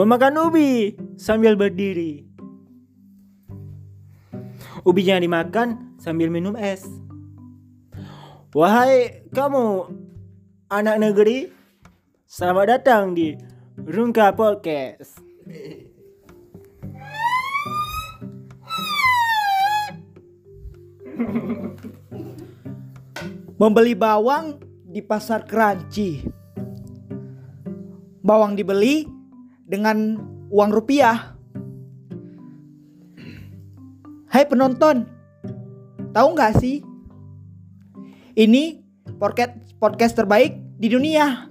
Memakan ubi sambil berdiri. Ubinya dimakan sambil minum es. Wahai kamu anak negeri, selamat datang di Rungka Podcast. Membeli bawang di pasar keranci. Bawang dibeli dengan uang rupiah. Hai penonton, tahu nggak sih? Ini podcast podcast terbaik di dunia.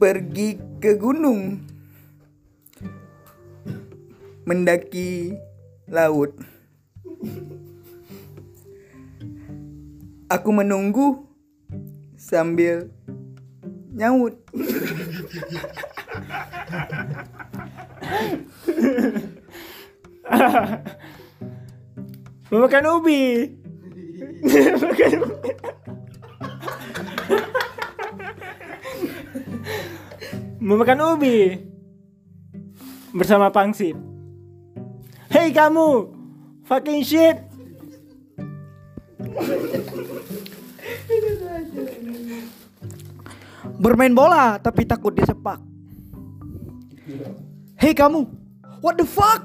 pergi ke gunung mendaki laut aku menunggu sambil nyaut Memakan ubi. Memakan ubi. Bersama pangsit. Hei kamu, fucking shit. Bermain bola tapi takut disepak. Hei kamu, what the fuck?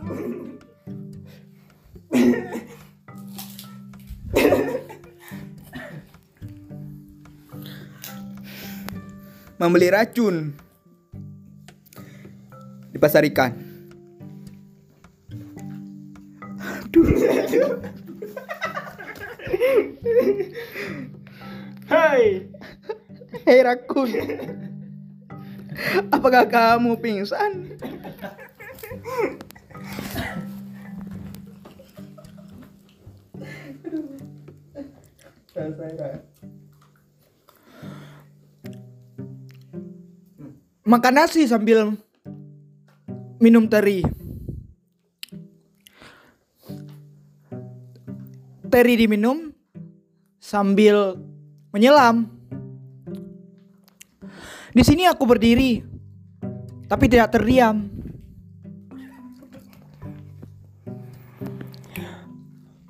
membeli racun di pasar ikan Hai. Hei rakun Apakah kamu pingsan? Makan nasi sambil minum teri. Teri diminum sambil menyelam. Di sini aku berdiri, tapi tidak terdiam.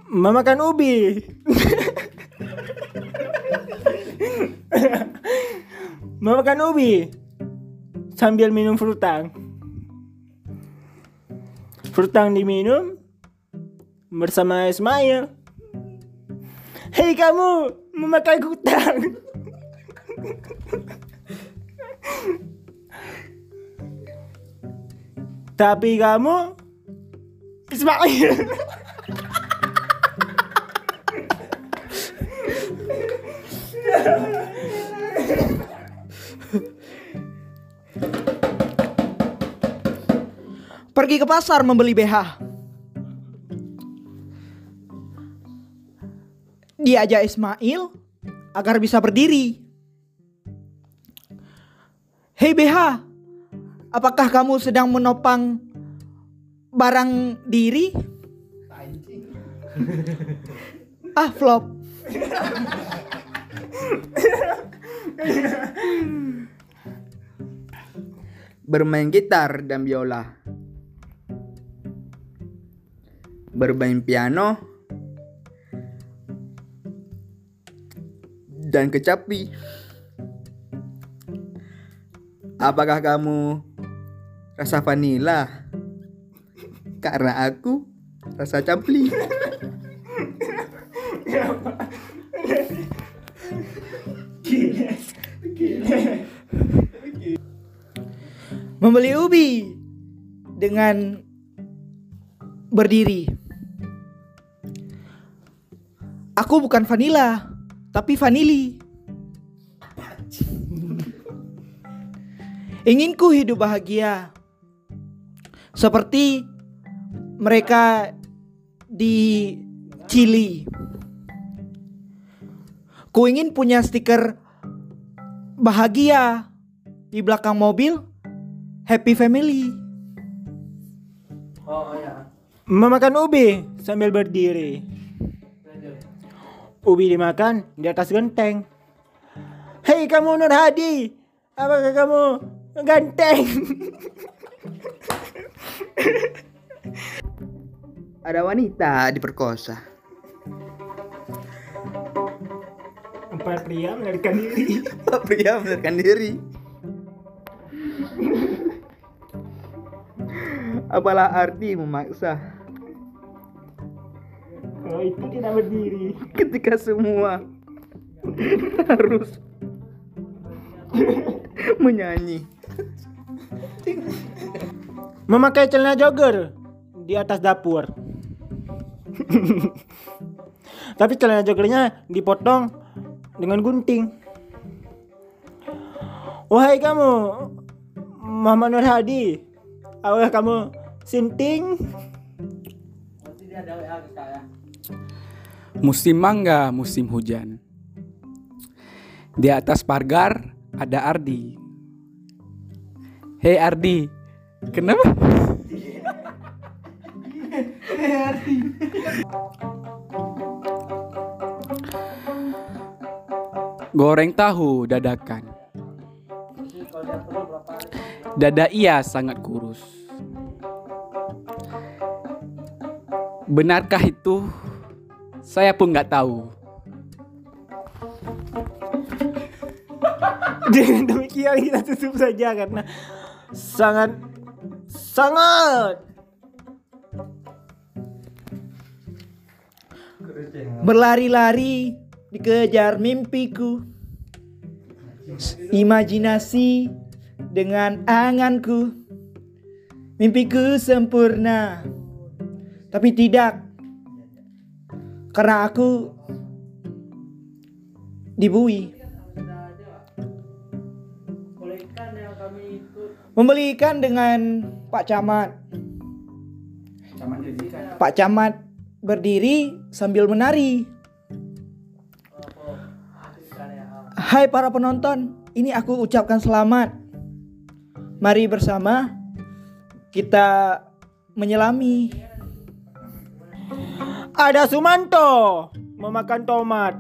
Memakan ubi. Memakan ubi sambil minum frutang. Frutang diminum bersama Ismail. Hei kamu, memakai kutang. Tapi kamu Ismail. Pergi ke pasar membeli BH. Diajak Ismail agar bisa berdiri. Hei BH, apakah kamu sedang menopang barang diri? ah flop. Bermain gitar dan biola Bermain piano Dan kecapi Apakah kamu rasa vanila? Karena aku rasa campli Membeli ubi dengan berdiri. Aku bukan vanila, tapi vanili. Inginku hidup bahagia. Seperti mereka di Chili. Ku ingin punya stiker bahagia di belakang mobil Happy Family. Memakan ubi sambil berdiri. Ubi dimakan di atas genteng. Hei kamu Nur Hadi, apakah kamu ganteng? Ada wanita diperkosa. Empat pria melarikan diri. Pria melarikan diri. Apalah arti memaksa Kalau itu tidak berdiri. ketika semua harus menyanyi. Memakai celana jogger di atas dapur. Tapi celana joggernya dipotong dengan gunting. Wahai kamu, Muhammad Nur Hadi, apakah kamu sinting? Musim mangga, musim hujan. Di atas pagar ada Ardi. Hei Ardi, kenapa? Goreng tahu dadakan. Dada ia sangat kurus. Benarkah itu? Saya pun nggak tahu. Dengan demikian kita tutup saja karena sangat sangat Berlari-lari dikejar mimpiku. Imajinasi dengan anganku. Mimpiku sempurna. Tapi tidak. Karena aku dibui. Membelikan dengan Pak Camat. Pak Camat berdiri sambil menari. Hai para penonton, ini aku ucapkan selamat. Mari bersama kita menyelami. Ada Sumanto memakan tomat.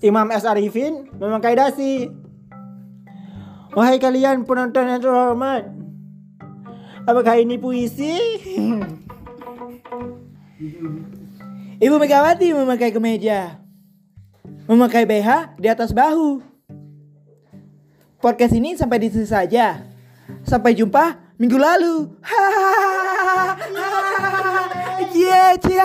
Imam S. Arifin memakai dasi. Wahai kalian penonton yang terhormat. Apakah ini puisi? Ibu Megawati memakai kemeja. Memakai BH di atas bahu. Podcast ini sampai di sini saja. Sampai jumpa minggu lalu. Hahaha. 爷爷家。